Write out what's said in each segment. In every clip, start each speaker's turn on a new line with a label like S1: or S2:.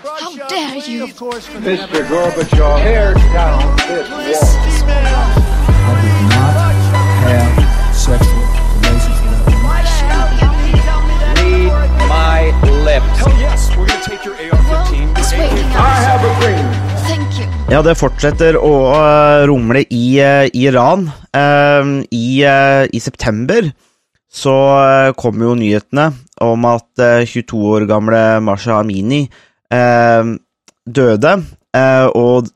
S1: How dare you?
S2: Mr. Gorbachev, tear down this wall.
S3: I did not have sexual relations with that.
S2: Read my lips.
S4: Hell yes, we're gonna take your AR-15.
S1: It's
S4: your
S1: waiting
S4: AK-47.
S2: I have a dream.
S1: Thank you.
S5: Ja, det fortsetter å øh, rumle i øh, Iran. Ehm, i, øh, I september så kom jo nyhetene om at øh, 22 år gamle Masha Amini døde, øh, og,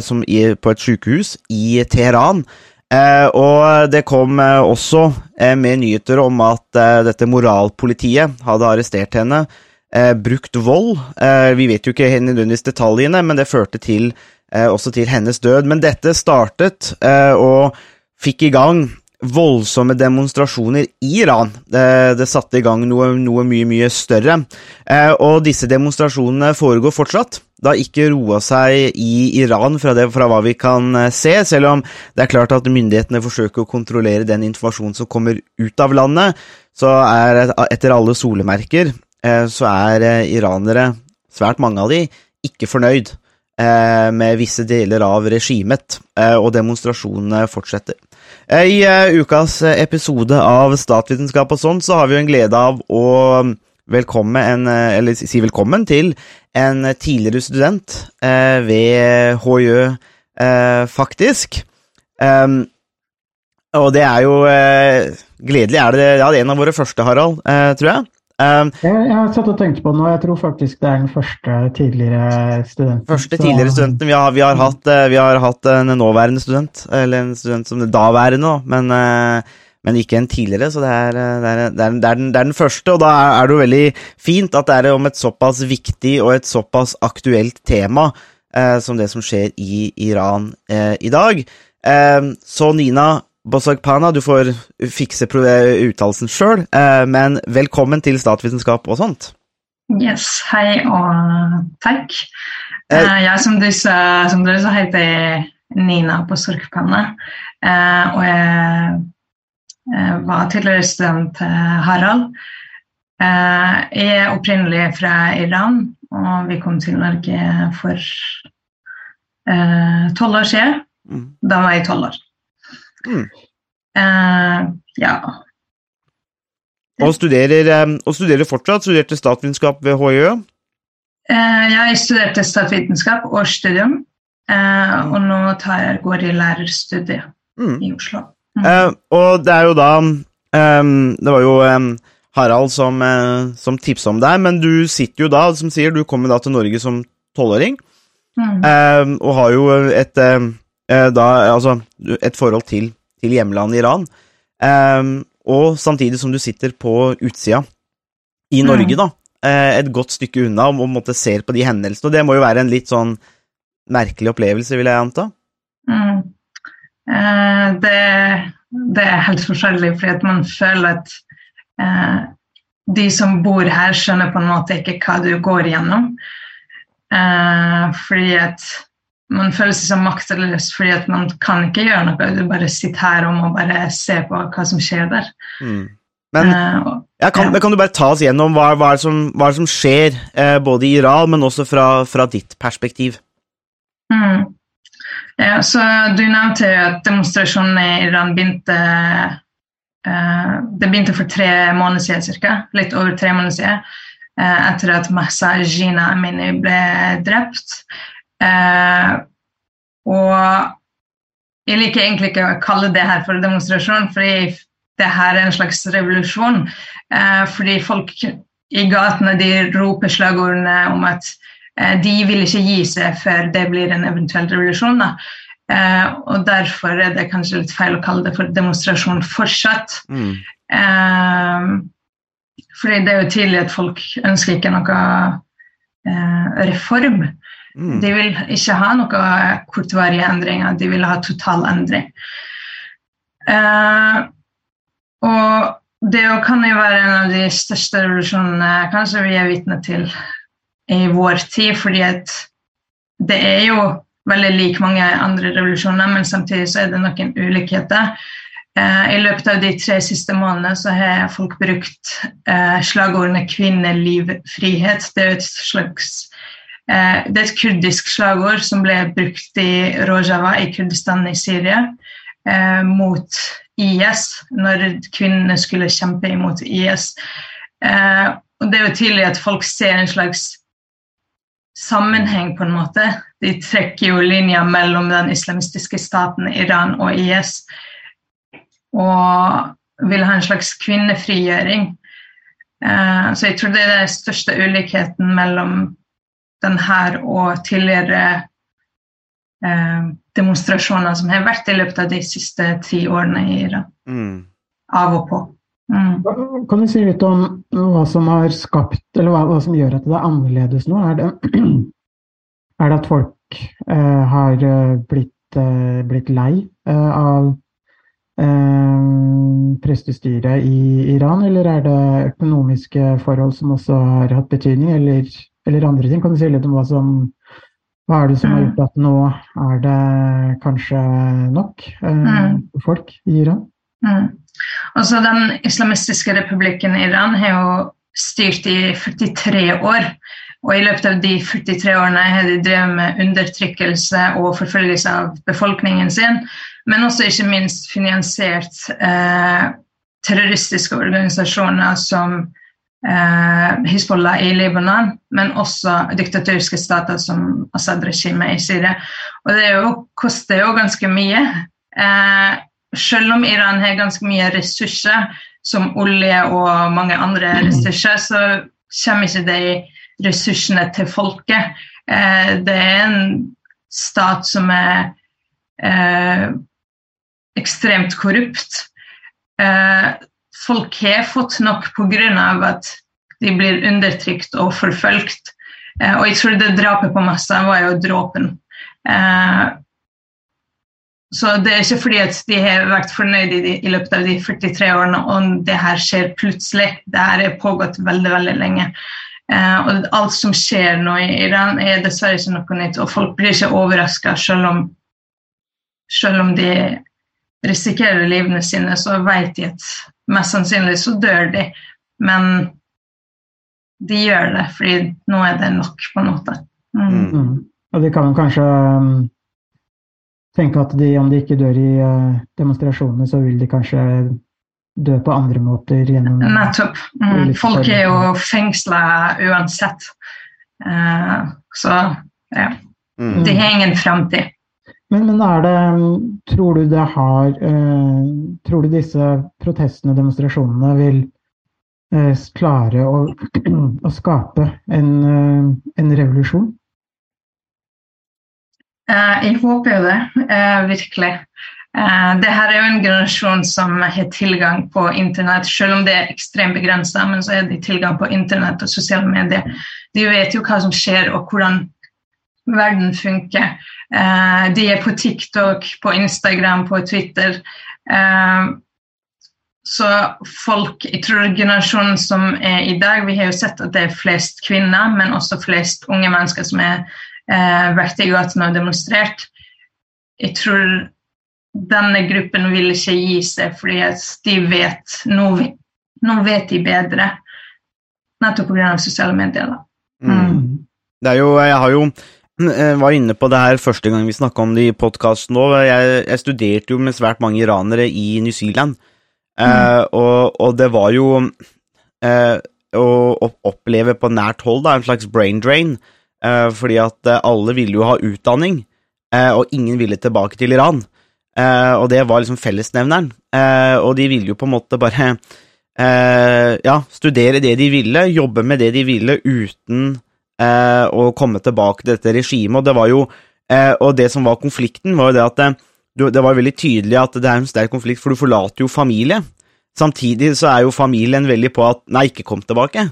S5: som i, på et sykehus i Teheran. Eh, og det kom eh, også eh, med nyheter om at eh, dette moralpolitiet hadde arrestert henne, eh, brukt vold. Eh, vi vet jo ikke nødvendigvis detaljene, men det førte til, eh, også til hennes død. Men dette startet eh, og fikk i gang voldsomme demonstrasjoner i Iran. Det, det satte i gang noe, noe mye, mye større. Eh, og disse demonstrasjonene foregår fortsatt. Det har ikke roa seg i Iran fra, det, fra hva vi kan eh, se, selv om det er klart at myndighetene forsøker å kontrollere den informasjonen som kommer ut av landet, så er etter alle solemerker eh, så er iranere, svært mange av de, ikke fornøyd med visse deler av regimet, eh, og demonstrasjonene fortsetter. Eh, I eh, ukas eh, episode av Statsvitenskap og sånn, så har vi jo en glede av å velkomme en, eh, eller si velkommen til en tidligere student eh, ved HJØ, eh, faktisk. Um, og det er jo eh, gledelig. Er det, ja, det er en av våre første, Harald, eh, tror jeg. Um,
S6: Jeg, jeg har satt og tenkt på det nå, jeg tror faktisk det er den første tidligere studenten.
S5: Første tidligere studenten. Vi har, vi, har hatt, eh, vi har hatt en nåværende student, eller en student som det daværende, da, men, nå, men ikke en tidligere, så det er, eh, det, er, det, er, det, er den, første. Og da er det jo veldig fint at det er om et såpass viktig og et såpass aktuelt tema eh, som det som skjer i Iran eh, i dag. Eh, så Nina Bosagpana, du får fikse eh, uttalelsen sjøl, eh, men velkommen til statsvitenskap og sånt.
S7: Yes, hei og takk.
S5: Eh,
S7: jeg som du sa, som dere sa, heter Nina på Sorgpanne. Eh, og jeg var tidligere student Harald. Jeg er opprinnelig fra Iran, og vi kom til Norge for tolv år siden.
S5: Mm.
S7: Da var jeg tolv år.
S5: Mm.
S7: Eh, ja.
S5: Og studerer, eh, og studerer fortsatt. Studerte statsvitenskap ved HiØ.
S7: ja, jeg studerte statsvitenskap og studium, eh, og nå tar jeg, går i lærerstudiet
S5: Mm.
S7: i Oslo. Mm.
S5: Eh, og det er jo da um, Det var jo um, Harald som, uh, som tipsa om deg, men du sitter jo da, som sier, du kommer da til Norge som tolvåring,
S7: Mm.
S5: og har jo et eh, da, altså, et forhold til, til hjemlandet Iran. Ehm, og samtidig som du sitter på utsida i
S7: Mm.
S5: Norge, da, eh, et godt stykke unna, og måtte se på de hendelsene, og det må jo være en litt sånn merkelig opplevelse, vil jeg anta?
S7: Mm. Eh, det, det er helt forferdelig, fordi man føler at eh, de som bor her, skjønner på en måte ikke hva du går igjennom. Eh, fordi at man føler seg så maktesløs fordi at man kan ikke gjøre noe. Du bare sitter her og må bare se på hva som skjer der.
S5: Mm. Men
S7: uh, og-
S5: Ja, kan,
S7: Ja.
S5: kan du bare ta oss gjennom hva, hva, er, det som, hva er det som skjer, eh, både i Iran, men også fra, fra ditt perspektiv?
S7: Mm. Ja, så du nevnte jo at demonstrasjonene i Iran begynte eh, Det begynte for tre måneder siden ca. Litt over tre måneder siden. eh, etter at Mahsa Jina Amini ble drept. Eh, og jeg liker egentlig ikke å kalle det her for demonstrasjon, fordi det her er en slags revolusjon. Eh, fordi folk i gatene de roper slagordene om at Eh, de vil ikke gi seg før det blir en eventuell revolusjon. Da. Eh, og derfor er det kanskje litt feil å kalle det for demonstrasjon fortsatt.
S5: Mm.
S7: Eh, fordi det er jo tydelig at folk ønsker ikke noe eh, reform.
S5: Mm.
S7: De vil ikke ha noe kortvarige endringer, de vil ha total endring. Uh, og det kan jo være en av de største revolusjonene kanskje vi er vitne til i vår tid, fordi at det er jo veldig lik mange andre revolusjoner, men samtidig så er det noen ulikheter. Eh, I løpet av de tre siste månedene så har folk brukt eh, slagordene 'kvinne, liv, frihet'. Det er et slags det er et kurdisk slagord som ble brukt i Rojava i Kurdistan i Syria eh, mot IS, når kvinnene skulle kjempe imot IS. Eh, og det er jo tydelig at folk ser en slags sammenheng, på en måte. De trekker jo linja mellom den islamistiske staten Iran og IS. Og vil ha en slags kvinnefrigjøring. Eh, så jeg tror det er den største ulikheten mellom den her og tidligere eh, demonstrasjoner som har vært i løpet av de siste ti årene i Iran.
S5: Mm.
S7: Av og på. Mm.
S6: Kan du si litt om hva som har skapt, eller hva, hva som gjør at det er annerledes nå? Er det, er det at folk eh, har eh, blitt, eh, blitt lei eh, av eh, prestestyret i Iran, eller er det økonomiske forhold som også har hatt betydning, eller, eller andre ting? Kan du si litt om hva som hva er det som har gjort at nå er det kanskje nok eh,
S7: Mm.
S6: folk i Iran?
S7: Mm. Altså, den islamistiske republikken Iran har jo styrt i 43 år. Og i løpet av de 43 årene har de drevet med undertrykkelse og forfølgelse av befolkningen sin, men også ikke minst finansiert eh, terroristiske organisasjoner som eh, Hizbollah i Libanon, men også diktatoriske stater som Assad-regimet i Syria. Og det jo, koster jo ganske mye. Eh, selv om Iran har ganske mye ressurser, som olje og mange andre ressurser, så kommer ikke de ressursene til folket. Eh, det er en stat som er eh, ekstremt korrupt. Eh, folk har fått nok pga. at de blir undertrykt og forfulgt. Eh, og jeg tror det drapet på Massa var jo dråpen. Eh, så det er ikke fordi at de har vært fornøyd i, de, i løpet av de 43 årene og det her skjer plutselig. Det her har pågått veldig, veldig lenge. Eh, og alt som skjer nå i Iran, er dessverre ikke noe nytt. Og folk blir ikke overraska selv, selv om de risikerer livene sine, så vet de at mest sannsynlig så dør de. Men de gjør det fordi nå er det nok, på en måte. Mm.
S5: Mm.
S6: Mm. Og de kan jo kanskje um, tenke at de, om de ikke dør i uh, demonstrasjonene, så vil de kanskje dø på andre måter gjennom
S7: Nettopp. Mm. Folk er jo fengsla uansett. Uh, så ja.
S5: Mm.
S7: De har ingen framtid.
S6: Men, men er det Tror du det har uh, Tror du disse protestene og demonstrasjonene vil uh, klare å, å skape en, uh, en revolusjon?
S7: Eh, jeg håper jo det, eh, virkelig. Eh, det her er jo en generasjon som har tilgang på internett, selv om det er ekstremt begrensa, men så er de tilgang på internett og sosiale medier. De vet jo hva som skjer og hvordan verden funker. Eh, de er på TikTok, på Instagram, på Twitter. Eh, så folk, jeg tror generasjonen som er i dag, vi har jo sett at det er flest kvinner, men også flest unge mennesker som har eh, vært i gatene og demonstrert. Jeg tror denne gruppen vil ikke gi seg fordi at de vet nå, nå vet de bedre. Nettopp pga. sosiale medier. Mm.
S5: Mm. Det er jo, jeg har jo var inne på det her første gang vi snakka om det i podkasten òg. Jeg, jeg studerte jo med svært mange iranere i New Zealand, eh, og, og det var jo eh, å oppleve på nært hold da, en slags brain drain, eh, fordi at eh, alle ville jo ha utdanning, eh, og ingen ville tilbake til Iran. Eh, og det var liksom fellesnevneren, eh, og de ville jo på en måte bare eh, ja, studere det de ville, jobbe med det de ville uten eh, å komme tilbake til dette regimet. Og det var jo eh, Og det som var konflikten, var jo det at det, du- det var veldig tydelig at det er en sterk konflikt, for du forlater jo familie. Samtidig så er jo familien veldig på at nei, ikke kom tilbake.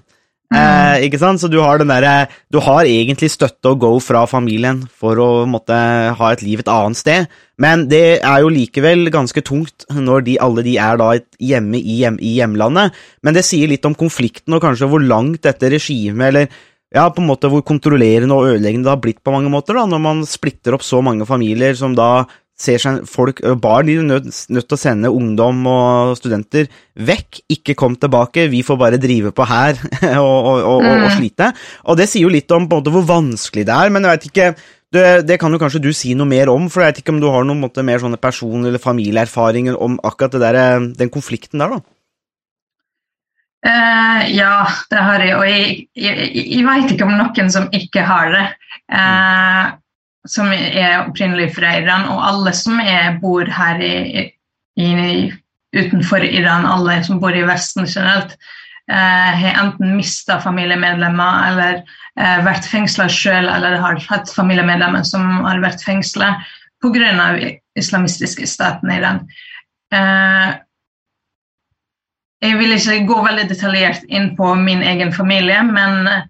S5: Eh, ikke sant? Så du har den derre Du har egentlig støtte og go fra familien for å måtte ha et liv et annet sted, men det er jo likevel ganske tungt når de, alle de er da hjemme i, hjem, i hjemlandet. Men det sier litt om konflikten og kanskje hvor langt dette regimet, eller ja, på en måte hvor kontrollerende og ødeleggende det har blitt på mange måter, da, når man splitter opp så mange familier som da ser seg folk, barn de er nødt, nødt til å sende ungdom og studenter vekk. Ikke kom tilbake, vi får bare drive på her og, og, og, mm. og slite. Og det sier jo litt om på en måte, hvor vanskelig det er, men jeg vet ikke det, det kan jo kanskje du si noe mer om, for jeg vet ikke om du har noen måte, mer sånne person- eller familieerfaringer om akkurat det der, den konflikten der, da?
S7: Eh, ja, det har jeg. Og jeg, jeg, jeg vet ikke om noen som ikke har det. Eh, som er opprinnelig fra Iran. Og alle som er, bor her i, i, utenfor Iran, alle som bor i Vesten generelt, uh, har enten mista familiemedlemmer eller vært fengsla sjøl, eller har hatt familiemedlemmer som har vært fengsla pga. islamistiske staten i Iran. Eh, jeg vil ikke gå veldig detaljert inn på min egen familie, men eh,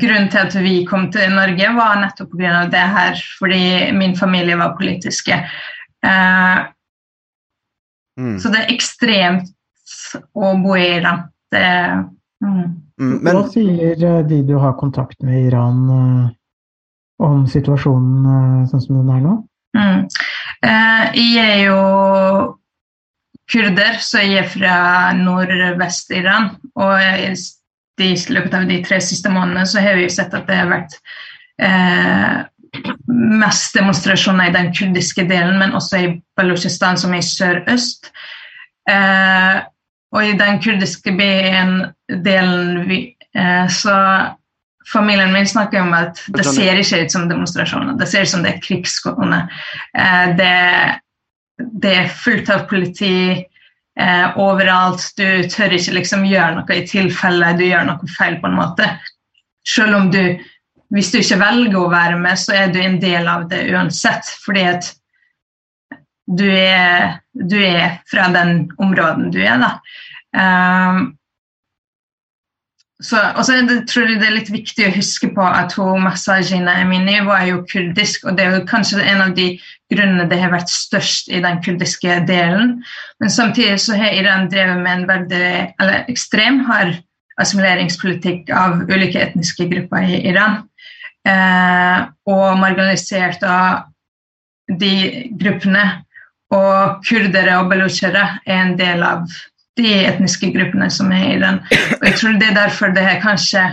S7: grunnen til at vi kom til Norge, var nettopp pga. det her, fordi min familie var politiske. Uh,
S5: Mm.
S7: Så det er ekstremt å bo i Iran. Det, mm.
S5: Mm, men,
S6: Hva sier eh, de du har kontakt med i Iran uh, om situasjonen uh, sånn som den er nå?
S7: Mm. Eh, jeg er jo kurder, så jeg er fra nordvest-Iran. Og i løpet av de tre siste månedene så har vi sett at det har vært eh, mest demonstrasjoner i den kurdiske delen, men også i Balutsjistan, som er i sørøst. Eh, og i den kurdiske byen, delen vi, eh, så Familien min snakker om at det ser ikke ut som demonstrasjoner, det ser ut som det er krigsskåne. Eh, det, det er fullt av politi eh, overalt. Du tør ikke liksom gjøre noe i tilfelle du gjør noe feil, på en måte. Selv om du Hvis du ikke velger å være med, så er du en del av det uansett. Fordi at du er, du er fra den områden du er, da. Um, så, og så er tror jeg det er litt viktig å huske på at hun Masajina Emini var jo kurdisk, og det er jo kanskje en av de grunnene det har vært størst i den kurdiske delen. Men samtidig så har Iran drevet med en veldig, eller ekstrem hard assimileringspolitikk av ulike etniske grupper i Iran. Eh, og marginalisert av de gruppene. Og kurdere og balutsjere er en del av de etniske gruppene som er i den. Og jeg tror det er derfor det har kanskje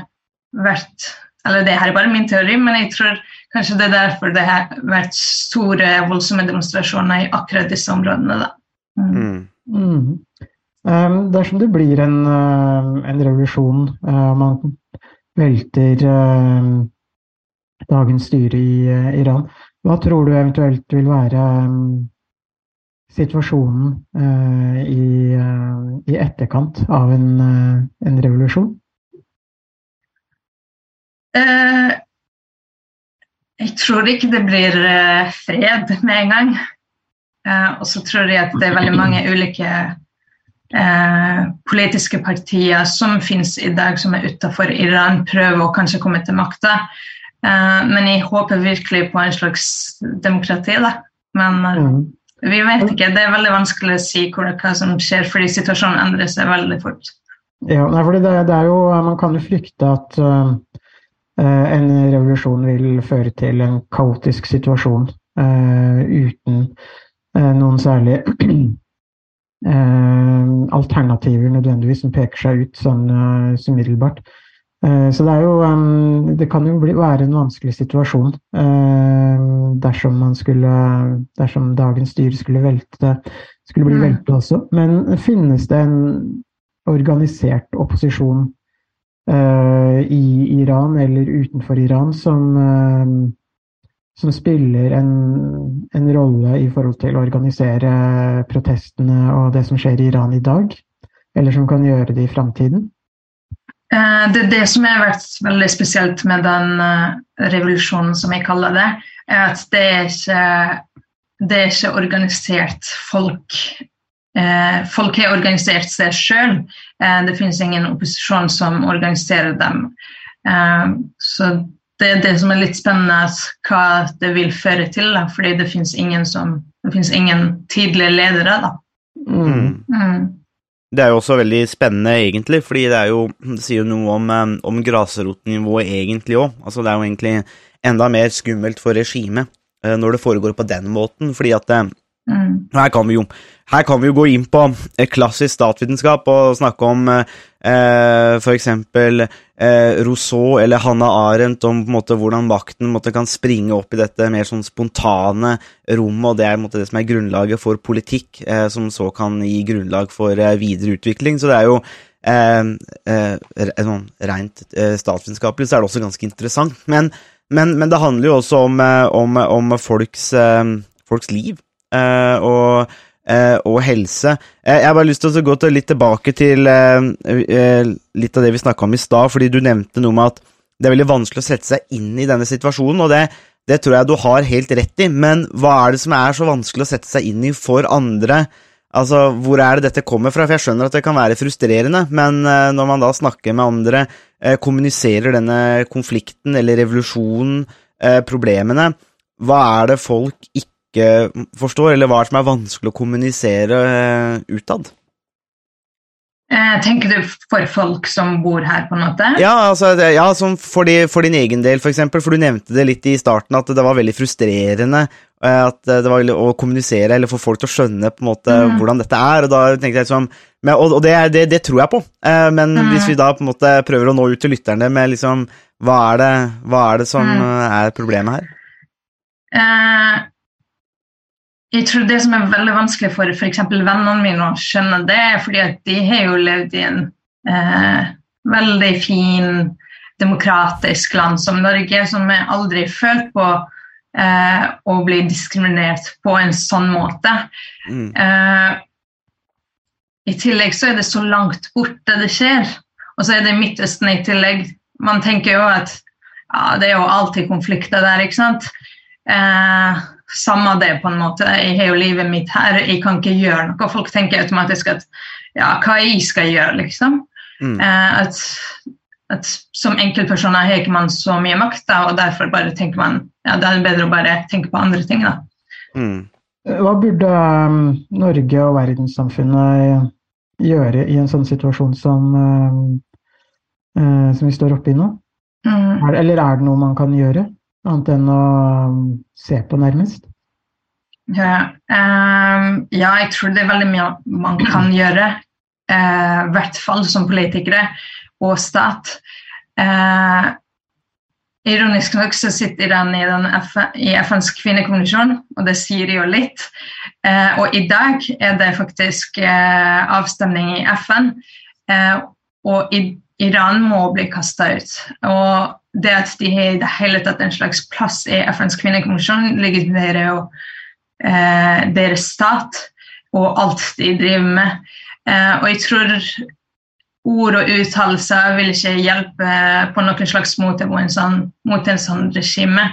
S7: vært Eller det her er bare min teori, men jeg tror kanskje det er derfor det har vært store, voldsomme demonstrasjoner i akkurat disse områdene. Da. Mm.
S5: mm.
S6: Um, dersom det blir en, uh, en revolusjon, uh, man velter uh, dagens styre i uh, Iran, hva tror du eventuelt vil være um, situasjonen uh, i, uh, i, etterkant av en, en revolusjon?
S7: jeg tror ikke det blir fred med en gang. og så tror jeg at det er veldig mange ulike Eh, politiske partier som finnes i dag, som er utenfor Iran, prøver å kanskje komme til makta. Eh, men jeg håper virkelig på en slags demokrati. Da. Men mm. Vi vet ikke. Det er veldig vanskelig å si hva, som skjer, fordi situasjonen endrer seg veldig fort.
S6: Ja, fordi det, det, jo, Man kan jo frykte at uh, en revolusjon vil føre til en kaotisk situasjon uh, uten uh, noen særlige alternativer nødvendigvis som peker seg ut sånn umiddelbart. Uh, så det jo um, Det kan jo bli, være en vanskelig situasjon uh, dersom man skulle Dersom dagens styre skulle velte skulle bli mm. veltet også. Men finnes det en organisert opposisjon i Iran eller utenfor Iran som som spiller en, en, rolle i forhold til å organisere protestene og det som skjer i Iran i dag? Eller som kan gjøre det i framtiden?
S7: Eh, det, det som har vært veldig spesielt med den eh, revolusjonen, som jeg kaller det, er at det er ikke, det er ikke organisert folk. Eh, folk har organisert seg sjøl. Det finnes ingen opposisjon som organiserer dem. Så det er det som er litt spennende, hva det vil føre til. Da, fordi det finnes ingen, ingen tydelige ledere. Da.
S5: Mm. Mm. Det er jo også veldig spennende, egentlig, fordi det, jo, det sier jo noe om, eh, om grasrotnivået egentlig òg. Altså, det er jo egentlig enda mer skummelt for regimet eh, når det foregår på den måten, fordi at eh,
S7: Mm.
S5: her kan jo, her kan vi jo gå inn på eh, klassisk statsvitenskap og snakke om eh, f.eks. for eksempel eh, Rousseau eller Hannah Arendt om måte, hvordan makten måte, kan springe opp i dette mer sånn spontane rommet, og det er måte, det som er grunnlaget for politikk, eh, som så kan gi grunnlag for eh, videre utvikling. Så det er jo eh, eh, sånn rent eh, statsvitenskapelig så er det også ganske interessant. Men, men, men det handler jo også om, eh, om, om folks, eh, folks liv eh, og, eh, og helse. Eh, jeg har bare lyst til å gå til, litt tilbake til eh, eh, litt av det vi snakka om i stad, fordi du nevnte noe med at det er veldig vanskelig å sette seg inn i denne situasjonen, og det, det tror jeg du har helt rett i, men hva er det som er så vanskelig å sette seg inn i for andre? Altså, Hvor er det dette kommer fra? For Jeg skjønner at det kan være frustrerende, men eh, når man da snakker med andre, eh, kommuniserer denne konflikten eller revolusjonen, eh, problemene, hva er det folk ikke forstår, eller hva som er vanskelig å kommunisere eh, utad?
S7: Eh, tenker du for folk som bor her, på en måte?
S5: Ja, altså, ja som for, de, for din egen del, for eksempel, for du nevnte det litt i starten, at det var veldig frustrerende eh, at det var veldig, å kommunisere, eller få folk til å skjønne på en måte
S7: mm.
S5: hvordan dette er, og da tenkte jeg liksom men, Og, det, det, det tror jeg på, men
S7: mm.
S5: hvis vi da på en måte prøver å nå ut til lytterne med liksom Hva er det, hva er det som eh, er problemet her?
S7: Eh, jeg tror det som er veldig vanskelig for f.eks. vennene mine å skjønne det, er fordi at de har jo levd i en eh, veldig fin, demokratisk land som Norge, som jeg aldri følt på eh, å bli diskriminert på en sånn måte.
S5: Mm.
S7: Eh, I tillegg så er det så langt borte det skjer. Og så er det Midtøsten i tillegg. Man tenker jo at ja, det er jo alltid konflikter der, ikke sant. Eh, samme det, på en måte. Jeg har jo livet mitt her, jeg kan ikke gjøre noe. Folk tenker automatisk at ja, hva jeg skal gjøre, liksom.
S5: Mm.
S7: Eh, at, at som enkeltpersoner har ikke man så mye makt, da, og derfor bare tenker man ja, det er bedre å bare tenke på andre ting, da.
S5: Mm.
S6: Hva burde um, Norge og verdenssamfunnet gjøre i en sånn situasjon som, um, eh, som vi står oppe i nå?
S7: Mm.
S6: Er, eller er det noe man kan gjøre, annet enn å um, se på, nærmest?
S7: Ja, um, ja, jeg tror det er veldig mye man kan gjøre. I I hvert fall som politikere og stat. Uh, ironisk nok så sitter den i, den FN, i FNs kvinnekommisjon, og det sier jo litt. Uh, og i dag er det faktisk eh, avstemning i FN, eh, og i, Iran må bli kasta ut. Og det at de har i det hele tatt en slags plass i FNs kvinnekommisjon, legitimerer jo eh, deres stat og alt de driver med. Eh, og jeg tror ord og uttalelser vil ikke hjelpe på noen slags mot en sånn, mot en sånn regime.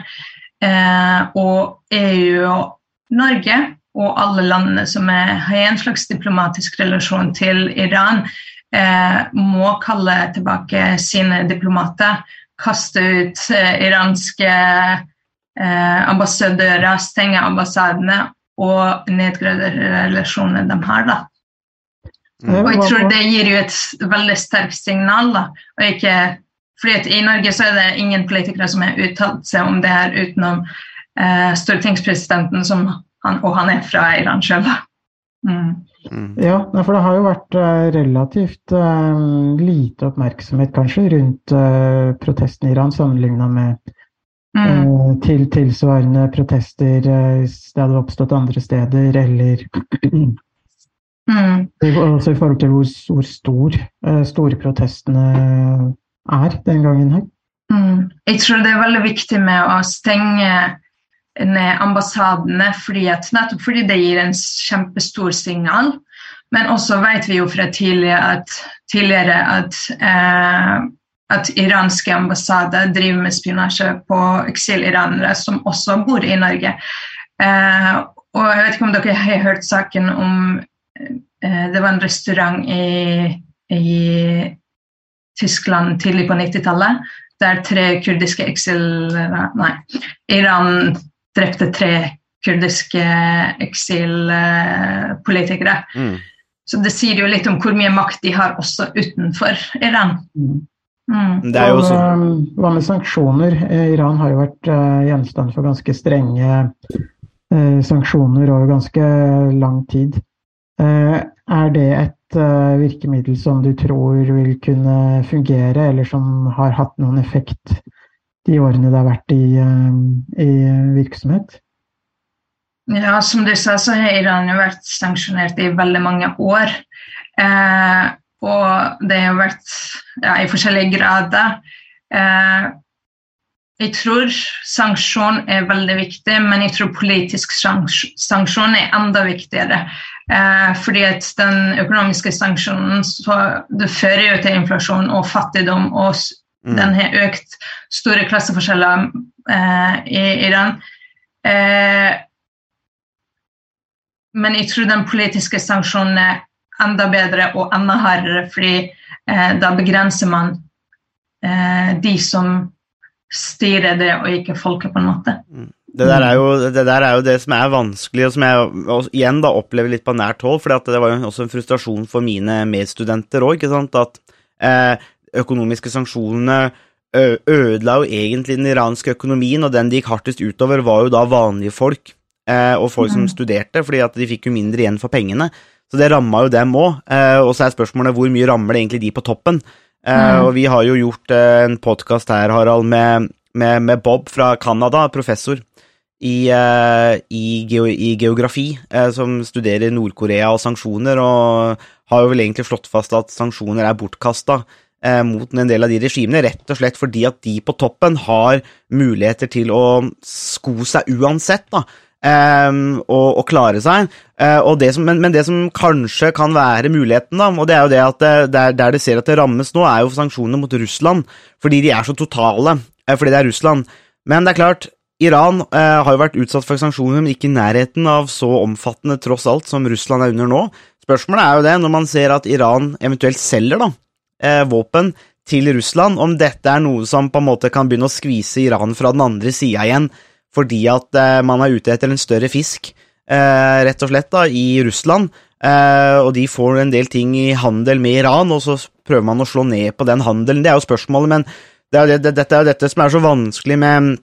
S7: Eh, og EU og Norge og alle landene som er, har en slags diplomatisk relasjon til Iran, må kalle tilbake sine diplomater. Kaste ut eh, iranske eh, ambassadører, stenge ambassadene og nedgradere relasjonene de har. da. Og jeg tror det gir jo et veldig sterkt signal. da, og ikke fordi I Norge så er det ingen politikere som har uttalt seg om det her utenom eh, stortingspresidenten, som han, og han er fra Iran sjøl. Mm.
S5: Mm.
S6: Ja, for det har jo vært eh, relativt uh, lite oppmerksomhet kanskje rundt uh, protestene i Iran sammenligna med eh, til tilsvarende protester eh, hvis det hadde oppstått andre steder, eller
S7: Mm.
S6: også i forhold til hvor, hvor stor store protestene er den gangen her.
S7: Mm. Jeg tror det er veldig viktig med å stenge ambassadene, fordi at, nettopp fordi det gir en kjempestor signal. Men også vet vi jo fra tidligere at, tidligere at, eh, at iranske ambassader driver med spionasje på eksiliranere som også bor i Norge. Eh, og jeg vet ikke om dere har hørt saken om eh, Det var en restaurant i, i Tyskland tidlig på 90-tallet der tre kurdiske eksil... Nei, Iran drepte tre kurdiske eksilpolitikere.
S5: Mm.
S7: Så det sier jo litt om hvor mye makt de har også utenfor Iran.
S6: Mm.
S7: Mm.
S5: Det er jo
S6: hva, med, hva med sanksjoner? Eh, Iran har jo vært eh, gjenstand for ganske strenge eh, sanksjoner over ganske lang tid. Eh, er det et virkemiddel som du tror vil kunne fungere, eller som har hatt noen effekt de årene det har vært i, eh, i virksomhet?
S7: Ja, som du sa, så har Iran jo vært sanksjonert i veldig mange år. Eh, og det har vært ja, i forskjellige grader. Eh, jeg tror sanksjon er veldig viktig, men jeg tror politisk sanksjon er enda viktigere. Eh, fordi at den økonomiske sanksjonen så det fører jo til inflasjon og fattigdom, og. Den har økt store klasseforskjeller eh, i Iran. Eh, men jeg tror den politiske sanksjonen er enda bedre og enda hardere, fordi eh, da begrenser man eh, de som styrer det, og ikke folket, på en måte.
S5: Det der, er jo, det der er jo det som er vanskelig, og som jeg også, igjen da opplever litt på nært hold. For det var jo også en frustrasjon for mine medstudenter òg. At eh, økonomiske sanksjonene ødela jo egentlig den iranske økonomien, og den det gikk hardest utover, var jo da vanlige folk. Eh, og folk som
S7: Mm.
S5: studerte, fordi at de fikk jo mindre igjen for pengene. Så det ramma jo dem òg. Eh, og så er spørsmålet hvor mye rammer det egentlig de på toppen? Eh,
S7: Mm.
S5: Og vi har jo gjort en podkast her, Harald, med, med, med Bob fra Canada, professor i, i, i geografi, som studerer Nord-Korea og sanksjoner, og har jo vel egentlig slått fast at sanksjoner er bortkasta eh, mot en del av de regimene, rett og slett fordi at de på toppen har muligheter til å sko seg uansett, da. Um, og, og klare seg. Uh, det som, men, men det som kanskje kan være muligheten, da, og det er jo det at det, der, der det ser at det rammes nå, er jo sanksjonene mot Russland, fordi de er så totale. uh, fordi det er Russland. Men det er klart, Iran uh, har jo vært utsatt for sanksjoner, men ikke i nærheten av så omfattende tross alt som Russland er under nå. Spørsmålet er jo det, når man ser at Iran eventuelt selger da, eh, våpen til Russland, om dette er noe som på en måte kan begynne å skvise Iran fra den andre sida igjen, fordi at eh, man er ute etter en større fisk, eh, rett og slett, da, i Russland. Eh, og de får en del ting i handel med Iran, og så prøver man å slå ned på den handelen. Det er jo spørsmålet, men det er det, det, dette er jo dette som er så vanskelig med,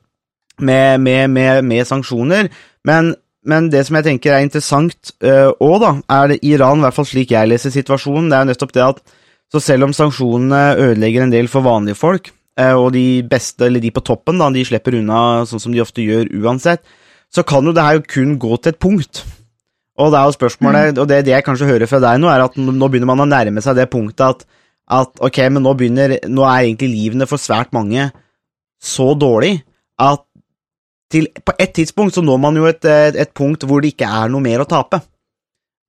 S5: med, med, med, sanksjoner. Men, men det som jeg tenker er interessant òg, da, er det Iran, i hvert fall slik jeg leser situasjonen, det er jo nettopp det at så selv om sanksjonene ødelegger en del for vanlige folk, eh, og de beste, eller de på toppen, da, de slipper unna sånn som de ofte gjør uansett, så kan jo det her jo kun gå til et punkt. Og det er jo spørsmålet, og det, det jeg kanskje hører fra deg nå, er at nå nå begynner man å nærme seg det punktet at, at ok, men nå begynner, nå er egentlig livene for svært mange så dårlig at til, på et tidspunkt så når man jo et, et, et punkt hvor det ikke er noe mer å tape.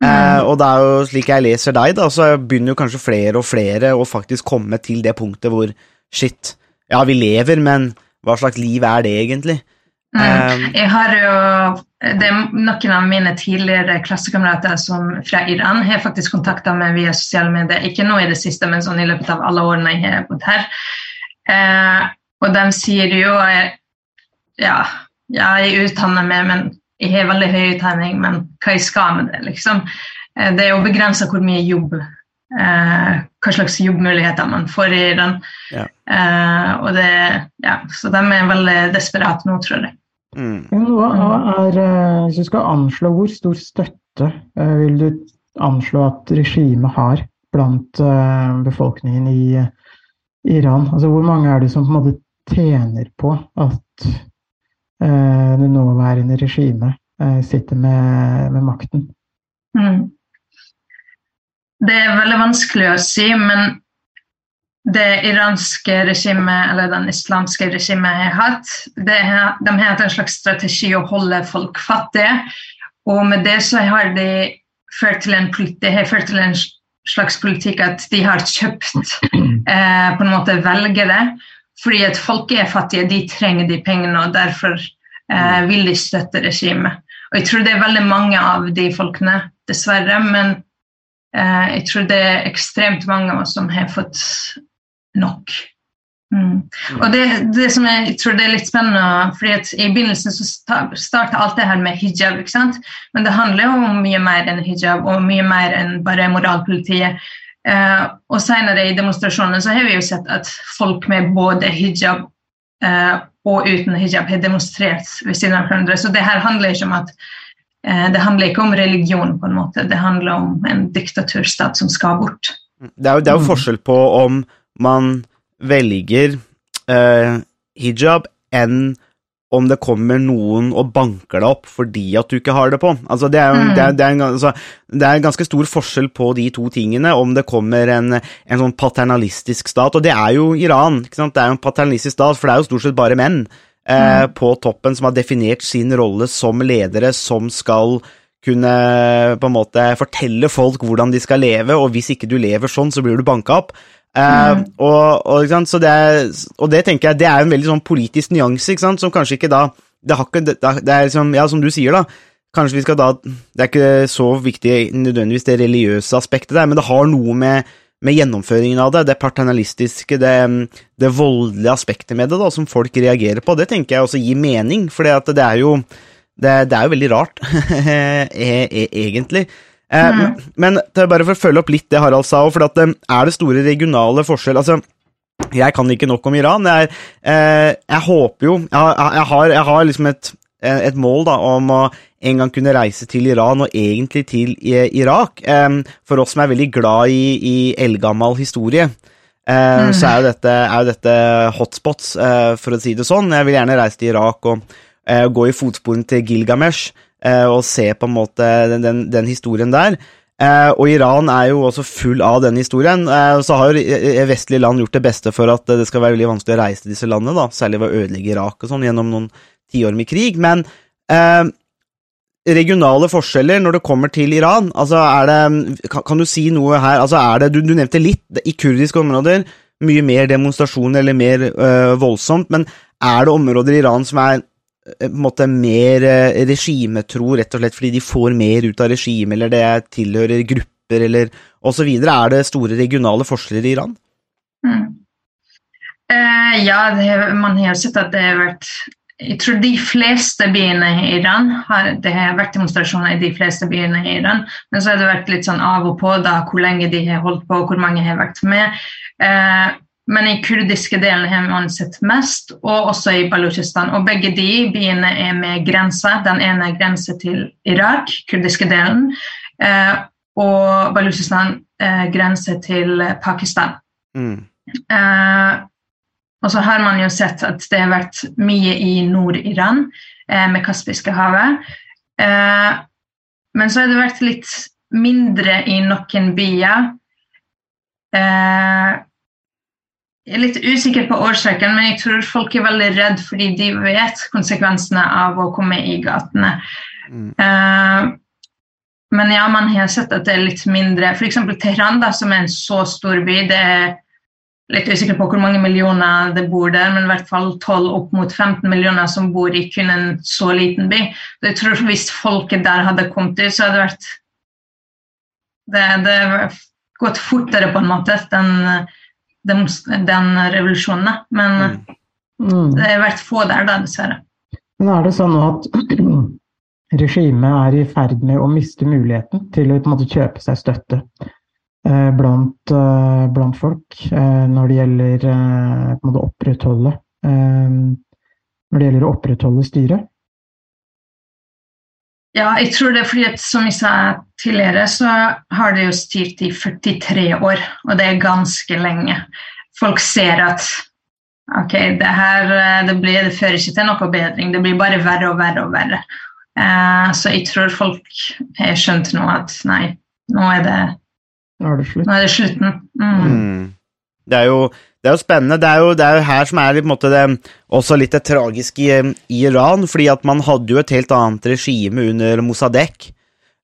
S5: Eh, og det er jo slik jeg leser deg, da, så begynner jo kanskje flere og flere å faktisk komme til det punktet hvor shit, ja, vi lever, men hva slags liv er det egentlig?
S7: Mm.
S5: Um,
S7: Jeg har jo, det er Noen av mine tidligere klassekamerater som, fra Iran har faktisk kontakta meg via sosiale medier. Ikke nå i det siste, men sånn i løpet av alle årene jeg har bodd her. Eh, og de sier jo eh, ja, jeg utdanner meg, men jeg har veldig høy utdanning, men hva jeg skal med det, liksom. Eh, det er jo begrensa hvor mye jobb eh, Hva slags jobbmuligheter man får i den.
S5: Ja.
S7: Eh, og det, ja, så de er veldig desperate nå, tror jeg.
S5: mm.
S6: Hva er, eh, hvis du skal anslå, hvor stor støtte eh, vil du anslå at regimet har blant befolkningen i Iran? Altså hvor mange er det som på en måte tjener på at det nåværende regimet eh, sitter med, med makten?
S7: Mm. Det er veldig vanskelig å si, men det iranske regimet, eller den islamske regimet har hatt, det de har hatt en slags strategi å holde folk fattige. Og med det så har de ført til en, ført til en slags politikk at de har kjøpt eh, på en måte velgere. Fordi at folk er fattige, de trenger de pengene, og derfor eh, vil de støtte regimet. Og jeg tror det er veldig mange av de folkene, dessverre, men eh, jeg tror det er ekstremt mange av oss som har fått nok. Mm. Og det, det som jeg tror det er litt spennende, fordi at i begynnelsen så starta alt det her med hijab, ikke sant? men det handler jo om mye mer enn hijab, og mye mer enn bare moralpolitiet. Eh, og senere i demonstrasjonene så har vi jo sett at folk med både hijab eh, og uten hijab har demonstrert ved siden av hverandre. Så det her handler ikke om at eh, det handler ikke om religion, på en måte. Det handler om en diktaturstat som skal bort.
S5: Det er jo, det er jo forskjell på om man velger eh, hijab enn om det kommer noen og banker deg opp fordi at du ikke har det på. Altså, det, er, jo-
S7: Mm.
S5: det, er, det, er en, altså, det er en ganske stor forskjell på de to tingene, om det kommer en, en sånn paternalistisk stat, og det er jo Iran. Det er jo en paternalistisk stat, for det er jo stort sett bare menn eh, på toppen som har definert sin rolle som ledere, som skal kunne på en måte fortelle folk hvordan de skal leve, og hvis ikke du lever sånn, så blir du banka opp. Eh, og, og? Så det er, og det tenker jeg det er en veldig sånn politisk nyanse, som kanskje ikke da Det, har ikke, det, det er liksom, ja, som du sier, da. Kanskje vi skal da Det er ikke så viktig nødvendigvis det religiøse aspektet der, men det har noe med, med gjennomføringen av det, det paternalistiske, det, det voldelige aspektet med det, da, som folk reagerer på. Det tenker jeg også gir mening, for det er jo det, det er jo veldig rart, e- e- egentlig. Eh, men, men bare for å følge opp litt det Harald sa, for at, eh, er det store regionale forskjell altså, Jeg kan ikke nok om Iran. Jeg, eh, jeg håper jo Jeg, jeg, har, jeg har liksom et, et mål da, om å en gang kunne reise til Iran, og egentlig til Irak. Eh, for oss som er veldig glad i, i eldgammel historie, eh, så er jo dette, er jo dette hotspots, eh, for å si det sånn. Jeg vil gjerne reise til Irak og eh, gå i fotsporene til Gilgamesh eh, og se på en måte den, den, den historien der. Eh, og Iran er jo også full av den historien. Eh, så har jo eh, vestlige land gjort det beste for at det skal være veldig vanskelig å reise til disse landene, da, særlig ved å ødelegge Irak og sånn gjennom noen tiår med krig. Men eh, regionale forskjeller når det kommer til Iran, altså er det Kan, kan du si noe her? Altså er det, du, du nevnte litt i kurdiske områder, mye mer demonstrasjoner eller mer øh, voldsomt, men er det områder i Iran som er på en måte mer øh, regimetro, rett og slett fordi de får mer ut av regimet, eller det tilhører grupper, eller osv.? Er det store regionale forskjeller i Iran?
S7: Mm. Eh, ja, det, man har sett at det har vært Jeg tror de fleste byene i Iran har, Det har vært demonstrasjoner i de fleste byene i Iran, men så har det vært litt sånn av og på da, hvor lenge de har holdt på, og hvor mange har vært med. Eh, men i kurdiske delen har man sett mest, og også i Balutsjistan. Og begge de byene er med grense. Den ene er grense til Irak, kurdiske delen, eh, og Balutsjistan eh, grense til Pakistan.
S5: Mm.
S7: Eh, og så har man jo sett at det har vært mye i Nord-Iran eh, med Kaspiske havet. Eh, men så har det vært litt mindre i noen byer. Eh, jeg er litt usikker på årsaken, men jeg tror folk er veldig redd fordi de vet konsekvensene av å komme i gatene.
S5: Mm.
S7: Uh, men ja, man har sett at det er litt mindre. F.eks. Teheran, da, som er en så stor by, det er litt usikker på hvor mange millioner det bor der, men i hvert fall 12 opp mot 15 millioner som bor i kun en så liten by. Så jeg tror Hvis folket der hadde kommet ut, så hadde det vært Det hadde gått fortere, på en måte, den, den, den revolusjonen. da. Men
S5: Mm.
S6: Mm.
S7: det har vært få der, da, dessverre.
S6: Men er det sånn nå at regimet er i ferd med å miste muligheten til å på en måte, kjøpe seg støtte eh, blant, eh, blant folk eh, når det gjelder eh, på en måte, opprettholde eh, Når det gjelder å opprettholde styret?
S7: Ja, jeg tror det er fordi at som jeg sa tidligere, så har det jo styrt i 43 år, og det er ganske lenge. Folk ser at ok, det her det, blir, det fører ikke til noe bedring, det blir bare verre og verre og verre. Eh, så jeg tror folk har skjønt nå at nei, nå er det,
S6: Nå er det
S7: nå er det slutten. Mm.
S5: Mm. Det er jo det er jo spennende. Det er jo, det er jo her som er litt, på en måte, det, også litt det tragiske i, i Iran, fordi at man hadde jo et helt annet regime under Mossadegh,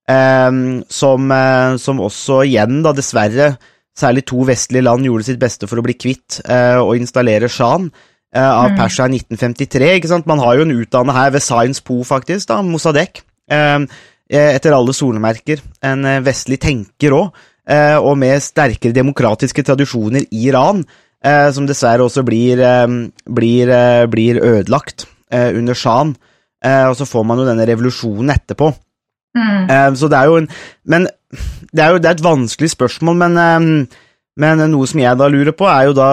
S5: eh, som, eh, som også igjen, da dessverre, særlig to vestlige land gjorde sitt beste for å bli kvitt eh, og installere Shan eh, av
S7: Mm.
S5: Persia i 1953. ikke sant? Man har jo en utdannet her ved Science Po, faktisk, da, Mossadegh. Eh, etter alle solemerker. En eh, vestlig tenker òg, og med sterkere demokratiske tradisjoner i Iran, som dessverre også blir, eh, blir, eh, blir ødelagt eh, under Shan. Eh, og så får man jo denne revolusjonen etterpå.
S7: Mm.
S5: Eh, så det er jo en Men det er jo det er et vanskelig spørsmål, men, eh, men noe som jeg da lurer på, er jo da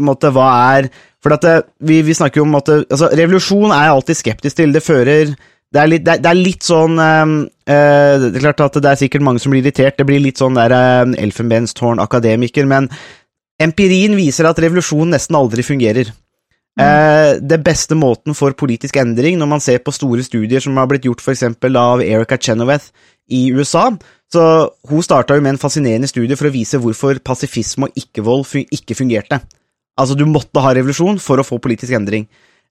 S5: måtte, hva er For at det, vi, vi snakker jo om at altså, Revolusjon er jeg alltid skeptisk til. Det fører det er, litt, det, er, det er litt sånn eh, eh, Det er klart at det er sikkert mange som blir irritert. Det blir litt sånn der øh, elfenbenstårn-akademiker, men empirien viser at revolusjon nesten aldri fungerer. Eh, det beste måten for politisk endring, når man ser på store studier som har blitt gjort f.eks. av Erica Chenoweth i USA, så hun starta med en fascinerende studie for å vise hvorfor pasifisme og ikke-vold ikke fungerte. Altså, du måtte ha revolusjon for å få politisk endring.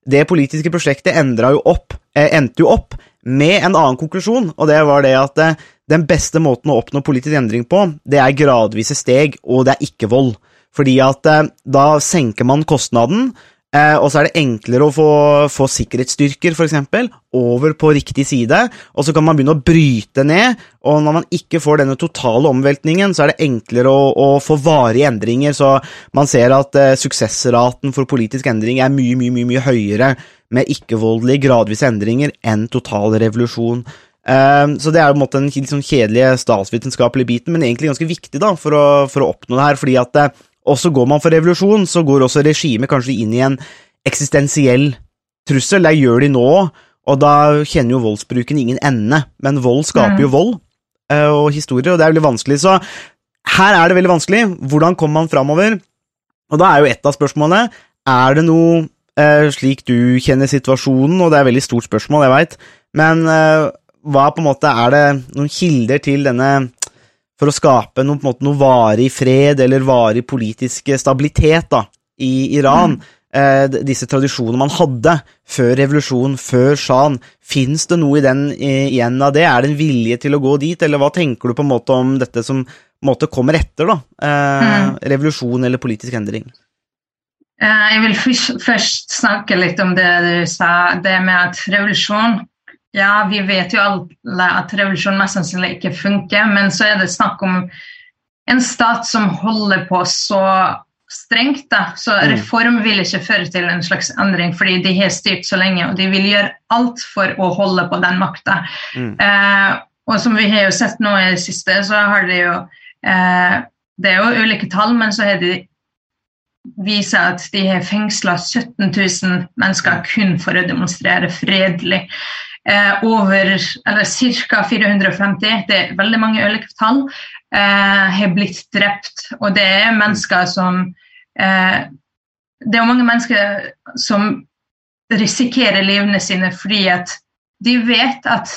S5: Det politiske prosjektet jo opp, eh, endte jo opp med en annen konklusjon, og det var det at eh, den beste måten å oppnå politisk endring på, det er gradvise steg, og det er ikke vold. Fordi at eh, da senker man kostnaden, eh, og så er det enklere å få, få sikkerhetsstyrker, for eksempel, over på riktig side, og så kan man begynne å bryte ned, og når man ikke får denne totale omveltningen, så er det enklere å, å få varige endringer, så man ser at eh, suksessraten for politisk endring er mye, mye, mye, mye høyere med ikke-voldelige gradvise endringer enn total revolusjon. Eh, så det er på en måte den sånn kjedelige statsvitenskapelige biten, men egentlig ganske viktig da, for å, for å oppnå det her, fordi at eh, også går man for revolusjon, så går også regimet kanskje inn i en eksistensiell trussel. Det gjør de nå, og da kjenner jo voldsbruken ingen ende. Men vold skaper jo vold eh, og historier, og det er veldig vanskelig. Så her er det veldig vanskelig. Hvordan kommer man framover? Og da er jo ett av spørsmålene Er det noe eh, slik du kjenner situasjonen, og det er et veldig stort spørsmål, jeg veit, men eh, hva på en måte er det noen kilder til denne for å skape noe, på en måte, noe varig fred eller varig politisk stabilitet da, i Iran. Eh, disse tradisjonene man hadde før revolusjonen, før sjahen. Fins det noe i den eh, igjen av det? Er det en vilje til å gå dit, eller hva tenker du på en måte om dette som måte kommer etter? da? Eh, Revolusjon eller politisk endring?
S7: Eh, Jeg vil først snakke litt om det du sa, det med at revolusjon Ja, vi vet jo alle at revolusjon mest sannsynlig ikke funker, men så er det snakk om en stat som holder på så strengt. da, Så reform vil ikke føre til en slags endring, fordi de har styrt så lenge, og de vil gjøre alt for å holde på den makta. Eh, og som vi har jo sett nå i det siste, så har de jo eh, Det er jo ulike tall, men så har de viser at de har fengsla 17 000 mennesker kun for å demonstrere fredelig. Eh, over, eller Ca. 450, det er veldig mange ulike tall, eh, har blitt drept. Og det er mennesker som eh, Det er mange mennesker som risikerer livene sine fordi at de vet at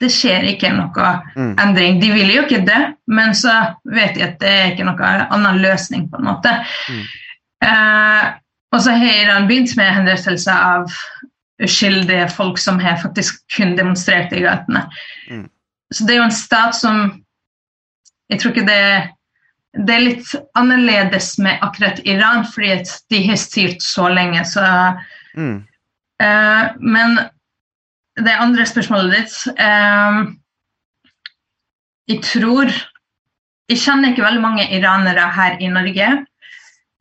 S7: det skjer ikke noe
S5: Mm.
S7: endring. De vil jo ikke det, men så vet de at det er ikke noe annen løsning. på en måte. Eh, og så har Iran begynt med hendelser av uskyldige folk som har faktisk kun demonstrert i gatene.
S5: Mm.
S7: Så det er jo en stat som Jeg tror ikke det Det er litt annerledes med akkurat Iran, fordi de har styrt så lenge. så
S5: Mm.
S7: uh, men det andre spørsmålet ditt uh, Jeg tror Jeg kjenner ikke veldig mange iranere her i Norge.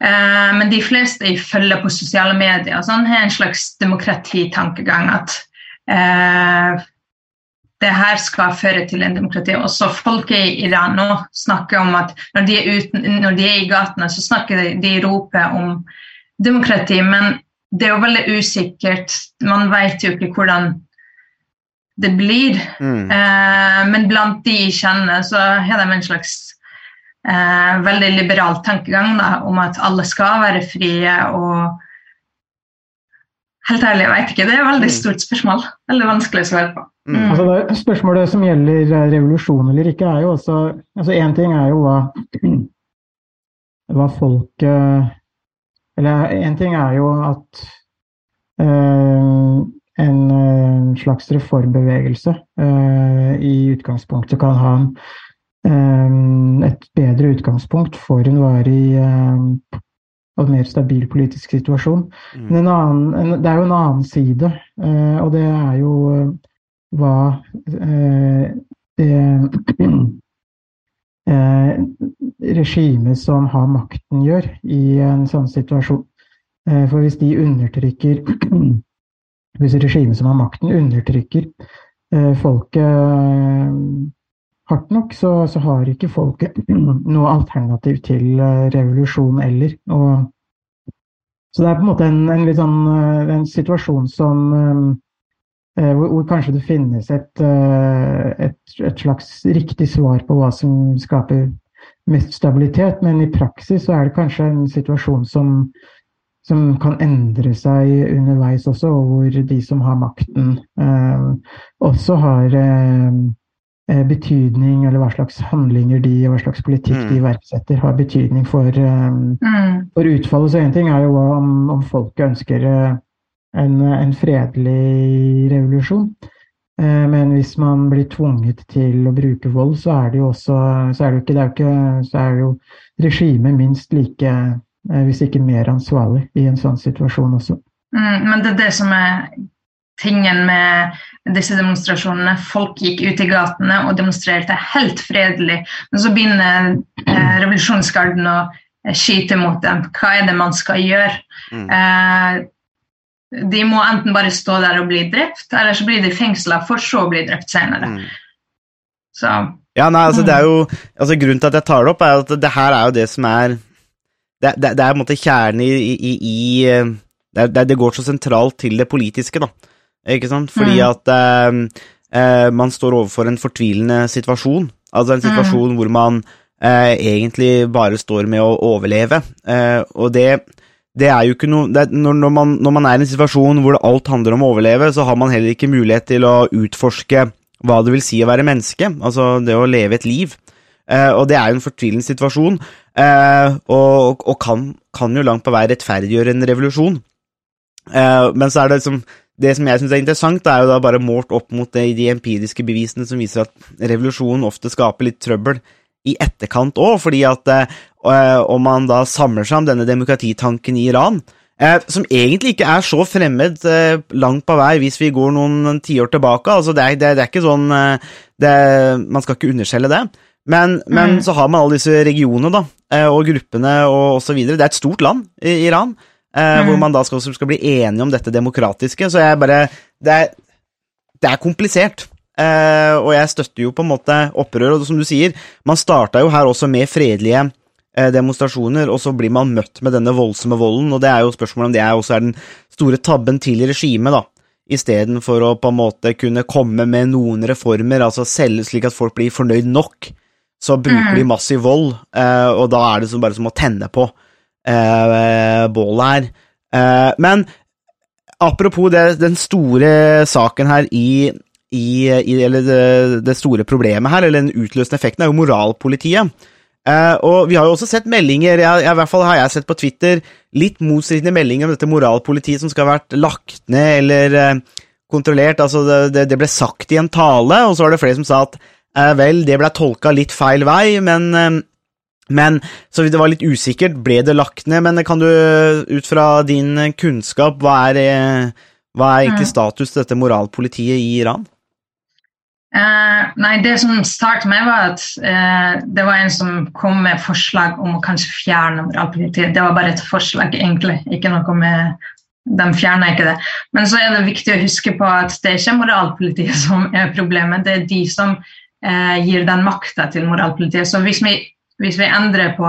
S7: Eh, men de fleste jeg følger på sosiale medier, sånn, har en slags demokratitankegang. At eh, det her skal føre til en demokrati. Også folk i Iran nå snakker om at når de er, uten, når de er i gatene, så snakker de, de roper om demokrati. Men det er jo veldig usikkert. Man vet jo ikke hvordan det blir.
S5: Mm.
S7: Eh, men blant de jeg kjenner, så har de en slags eh, veldig liberal tankegang da, om at alle skal være frie. og Helt ærlig, jeg vet ikke. Det er et veldig stort spørsmål. Veldig vanskelig å svare på.
S5: Mm.
S6: Altså det, spørsmålet som gjelder eh, revolusjon eller ikke, er jo også altså Én ting er jo hva, hva folk Eller én ting er jo at øh, en eh, slags reformbevegelse eh, i utgangspunktet kan ha en, et bedre utgangspunkt for en varig eh, og mer stabil politisk situasjon.
S5: Mm.
S6: Men en annen, en, det er jo en annen side, eh, og det er jo eh, hva eh, det eh, regimet som har makten, gjør i en sånn situasjon. Eh, for hvis de undertrykker Hvis regimet som har makten, undertrykker eh, folket eh, hardt nok, så, så har ikke folket noe alternativ til eh, revolusjon eller. Og, så det er på en måte en, en, sånn, eh, en situasjon som eh, hvor, hvor kanskje det finnes et, eh, et, et, slags riktig svar på hva som skaper mest stabilitet, men i praksis så er det kanskje en situasjon som, som kan endre seg underveis også, og hvor de som har makten, eh, også har eh, Eh, betydning, eller hva slags handlinger de og hva slags politikk mm. de iverksetter, har betydning for, um, mm. for utfallet. Så én ting er jo om, om folket ønsker en, en, fredelig revolusjon. Men hvis man blir tvunget til å bruke vold, så er det jo også så er det jo ikke, det er jo ikke, så er jo regimet minst like, hvis ikke mer ansvarlig, i en sånn situasjon også.
S7: Mm, men det er det som er tingen med disse demonstrasjonene. Folk gikk ut i gatene og demonstrerte helt fredelig. Men så begynner eh, revolusjonsgarden å eh, skyte mot dem. Hva er det man skal gjøre? Mm. Eh, de må enten bare stå der og bli drept, eller så blir de fengsla for så å bli drept senere. Mm. Så
S5: Ja, nei, altså, det er jo altså, Grunnen til at jeg tar det opp, er at det her er jo det som er Det, det, det er på en måte kjernen i, i, i eh, det, det, går så sentralt til det politiske, da. Ikke sant? Fordi mm. at eh, eh, man står overfor en fortvilende situasjon. Altså en situasjon mm. hvor man eh, egentlig bare står med å overleve. Eh, og det, det, er jo ikke noe er, når, når, man, når, man, er i en situasjon hvor alt handler om å overleve, så har man heller ikke mulighet til å utforske hva det vil si å være menneske. Altså det å leve et liv. Eh, og det er jo en fortvilende situasjon, eh, og, og kan, kan, jo langt på vei rettferdiggjøre en revolusjon. men så er det liksom det som jeg syns er interessant, er jo da bare målt opp mot det, de empiriske bevisene som viser at revolusjonen ofte skaper litt trøbbel i etterkant òg, fordi at øh, om man da samler seg om denne demokratitanken i Iran, øh, som egentlig ikke er så fremmed øh, langt på vei hvis vi går noen tiår tilbake, altså det er, det, det er ikke sånn det, Man skal ikke underskjelle det. Men, men mm. så har man alle disse regionene da, og gruppene og osv. Det er et stort land, i Iran. Uh, mm. Hvor man da skal, skal, bli enige om dette demokratiske. Så jeg bare Det er, det er komplisert. Uh, og jeg støtter jo på en måte opprør, og som du sier, man starta jo her også med fredelige uh, demonstrasjoner, og så blir man møtt med denne voldsomme volden, og det er jo spørsmålet om det er også er den store tabben til regimet, da. Istedenfor å på en måte kunne komme med noen reformer, altså selge slik at folk blir fornøyd nok, så bruker mm. de massiv vold, og da er det som bare som å tenne på eh, bålet her. Eh, men apropos det, den store saken her i, i, i Eller det, det, store problemet her, eller den utløsende effekten, er jo moralpolitiet. Eh, og vi har jo også sett meldinger, jeg, i hvert fall har jeg sett på Twitter, litt motstridende meldinger om dette moralpolitiet som skal ha vært lagt ned eller eh, kontrollert. Altså, det, det, ble sagt i en tale, og så var det flere som sa at eh, vel, det ble tolka litt feil vei, men eh, men så det var litt usikkert, ble det lagt ned? Men kan du, ut fra din kunnskap, hva er, eh, hva er egentlig mm. status til dette moralpolitiet i Iran?
S7: Uh, nei, Det som startet med, var at uh, det var en som kom med forslag om å kanskje fjerne moralpolitiet. Det var bare et forslag, egentlig. Ikke noe med De fjerna ikke det. Men så er det viktig å huske på at det er ikke moralpolitiet som er problemet, det er de som uh, gir den makta til moralpolitiet. Så hvis vi hvis vi endrer på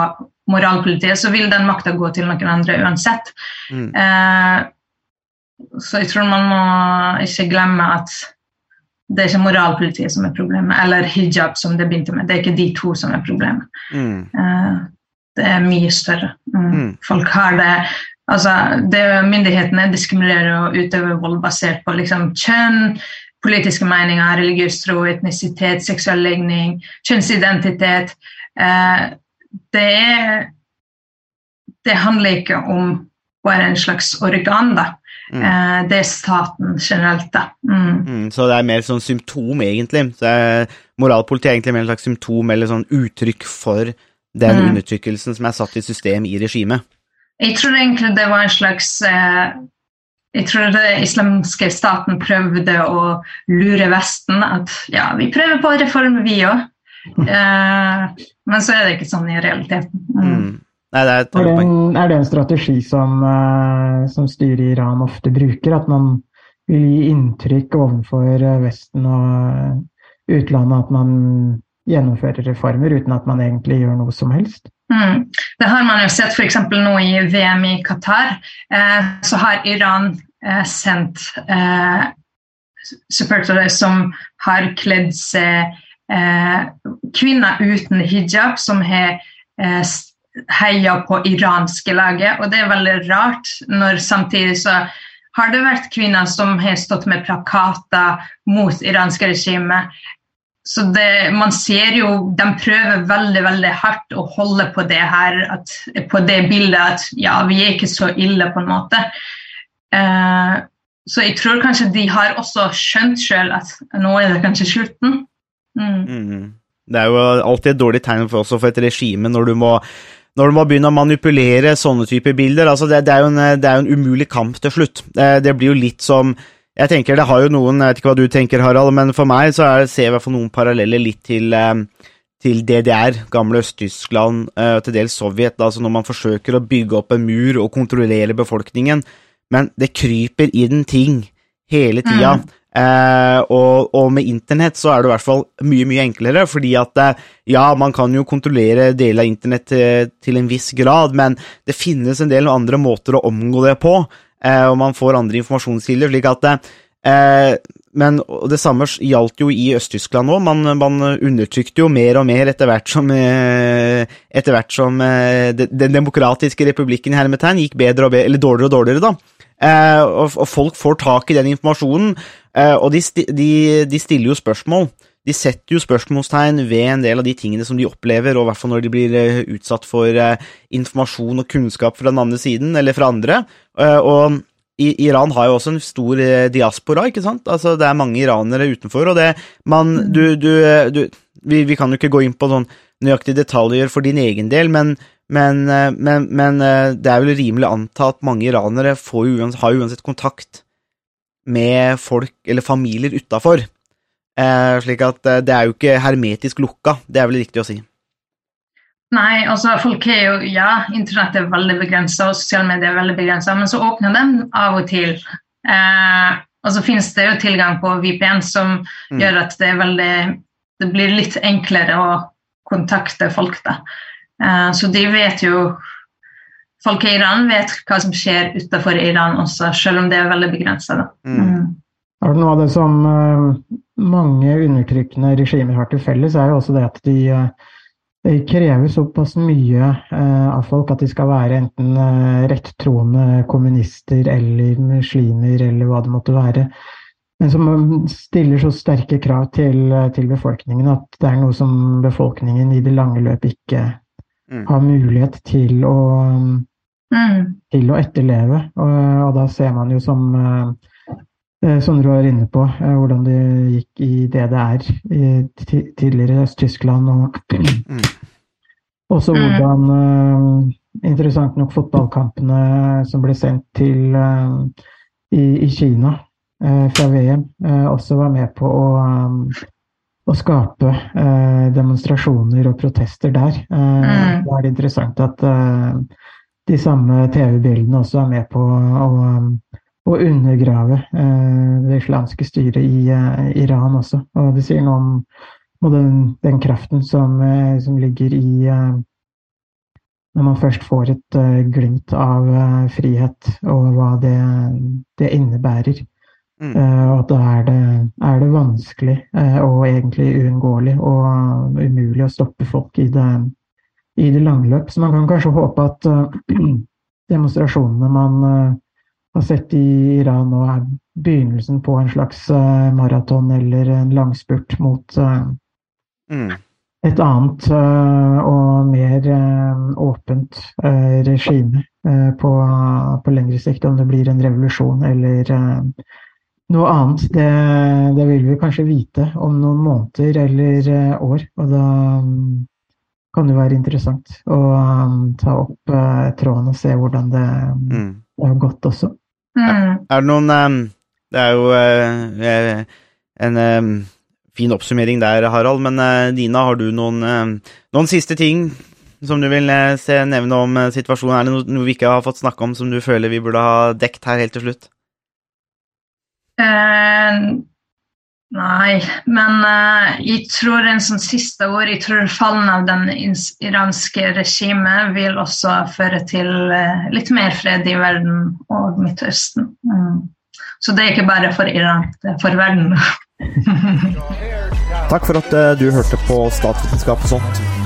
S7: moralpolitiet, så vil den makta gå til noen andre uansett. Mm. Eh, så jeg tror man må ikke glemme at det er ikke moralpolitiet som er problemet, eller hijab, som det begynte med. Det er ikke de to som er problemet. Mm. Eh, det er mye større. Mm. mm. Folk har det Altså, det myndighetene diskriminerer og utøver vold basert på liksom, kjønn, politiske meninger, religiøs tro, etnisitet, seksuell legning, kjønnsidentitet. Eh, det, det handler ikke om å være en slags organ, da. Mm. Eh, det er staten generelt, da. Mm.
S5: Mm, så det er mer sånn symptom, egentlig. Så moralpoliti er egentlig mer en slags symptom eller sånn uttrykk for den mm. undertrykkelsen som er satt i system i regimet?
S7: Jeg tror egentlig det var en slags eh, Jeg tror den islamske staten prøvde å lure Vesten. At ja, vi prøver på å reforme, vi òg. Eh, men så er det ikke sånn i realiteten. Mm. mm.
S6: Nei, det er, er, det en, er, det en, strategi som, uh, som styret i Iran ofte bruker? At man vil gi inntrykk overfor eh, Vesten og eh, utlandet at man gjennomfører reformer uten at man egentlig gjør noe som helst.
S7: Mm. Det har man jo sett f.eks. nå i VM i Qatar. Eh, så har Iran eh, sendt eh, supportere som har kledd seg eh, Kvinner uten hijab som har eh, heia på iranske laget. Og det er veldig rart når samtidig så har det vært kvinner som har stått med plakater mot iranske regimet. Så det, man ser jo, De prøver veldig veldig hardt å holde på det her, at, på det bildet at ja, vi er ikke så ille, på en måte. Eh, så jeg tror kanskje de har også skjønt sjøl at nå er det kanskje slutten. Mm.
S5: Mm. Det er jo alltid et dårlig tegn for, for et regime når du må når du må begynne å manipulere sånne typer bilder. altså Det, det, er, en, det er jo en umulig kamp til slutt. Det, det blir jo litt som Jeg tenker det har jo noen Jeg vet ikke hva du tenker, Harald, men for meg så er, ser jeg i hvert fall noen paralleller litt til, eh, til DDR, gamle Øst-Tyskland, eh, til dels Sovjet. altså Når man forsøker å bygge opp en mur og kontrollere befolkningen. Men det kryper i den ting hele tida. Eh, og, og med internett så er det i hvert fall mye, mye enklere, fordi at eh, ja, man kan jo kontrollere deler av internett til, til en viss grad, men det finnes en del andre måter å omgå det på, eh, og man får andre informasjonskilder, slik at eh, men det samme gjaldt jo i Øst-Tyskland òg. Man, man undertrykte jo mer og mer etter hvert som, eh, etter hvert som eh, Den demokratiske republikken hermetegn gikk bedre og bedre, eller dårligere og dårligere, da. Eh, og, folk får tak i den informasjonen, eh, og de, de, de stiller jo spørsmål. De setter jo spørsmålstegn ved en del av de tingene som de opplever, og i hvert fall når de blir eh, utsatt for eh, informasjon og kunnskap fra den andre siden, eller fra andre. Eh, og i, Iran har jo også en stor eh, diaspora, ikke sant? Altså, det er mange iranere utenfor, og det man, du, du, eh, du vi, vi kan jo ikke gå inn på sånn nøyaktige detaljer for din egen del, men, men, eh, men, men eh, det er vel rimelig å anta at mange iranere får har uansett kontakt med folk eller familier utafor. Eh, slik at eh, det er jo ikke hermetisk lukka, det er vel riktig å si.
S7: Nei, altså folk er jo Ja, internett er veldig begrensa, og sosiale medier er veldig begrensa, men så åpner den av og til. Eh, og så finnes det jo tilgang på VPN som
S5: Mm.
S7: gjør at det er veldig Det blir litt enklere å kontakte folk, da. Eh, så de vet jo Folk i Iran vet hva som skjer utenfor Iran også, selv om det er veldig begrensa.
S5: Mm.
S6: Er det noe av det som eh, mange undertrykkende regimer har til felles, er jo også det at de, eh, de krever såpass mye eh, av folk at de skal være enten eh, rettroende kommunister eller muslimer eller hva det måtte være. Men som stiller så sterke krav til, til befolkningen at det er noe som befolkningen i det lange løp ikke
S5: Mm.
S6: har mulighet til å
S7: Mm.
S6: til å etterleve. Og, og da ser man jo som eh, eh, du var inne på, eh, hvordan det gikk i DDR, i tidligere Øst-Tyskland, og
S5: Mm.
S6: også
S7: Mm.
S6: hvordan, eh, interessant nok, fotballkampene som ble sendt til eh, i, i Kina eh, fra VM, eh, også var med på å, å skape eh, demonstrasjoner og protester der. Eh,
S7: Mm.
S6: Da er det interessant at eh, de samme TV-bildene også er med på å, å undergrave eh, det islamske styret i eh, Iran også. Og det sier noe om den, den kraften som, eh, som ligger i Når man først får et glimt av frihet og hva det, det innebærer.
S5: Mm.
S6: Uh, og da er det, er det vanskelig uh, og egentlig uunngåelig og umulig å stoppe folk i det, i det lange løp. Så man kan kanskje håpe at uh, demonstrasjonene man har sett i Iran nå, er begynnelsen på en slags maraton eller en langspurt mot
S5: Mm.
S6: et annet og mer åpent regime på, på lengre sikt. Om det blir en revolusjon eller noe annet, det, det vil vi kanskje vite om noen måneder eller eh, år. Og da mm, kan det være interessant å mm, ta opp eh, tråden og se hvordan det,
S5: Mm.
S6: det har gått også.
S7: Mm.
S5: Er det noen ehm, Det er jo eh, en fin oppsummering der, Harald, men eh, Dina, har du noen, noen siste ting som du vil eh, se, nevne om eh, situasjonen? Er det noe, noe vi ikke har fått snakke om som du føler vi burde ha dekt her helt til slutt?
S7: Eh, nei, men eh, jeg tror en sånn siste ord Jeg tror fallen av den iranske regimet vil også føre til eh, litt mer fred i verden og Midtøsten. Mm. Så det er ikke bare for Iran, det er for verden.
S5: Takk for at du hørte på Statsvitenskap og sånt.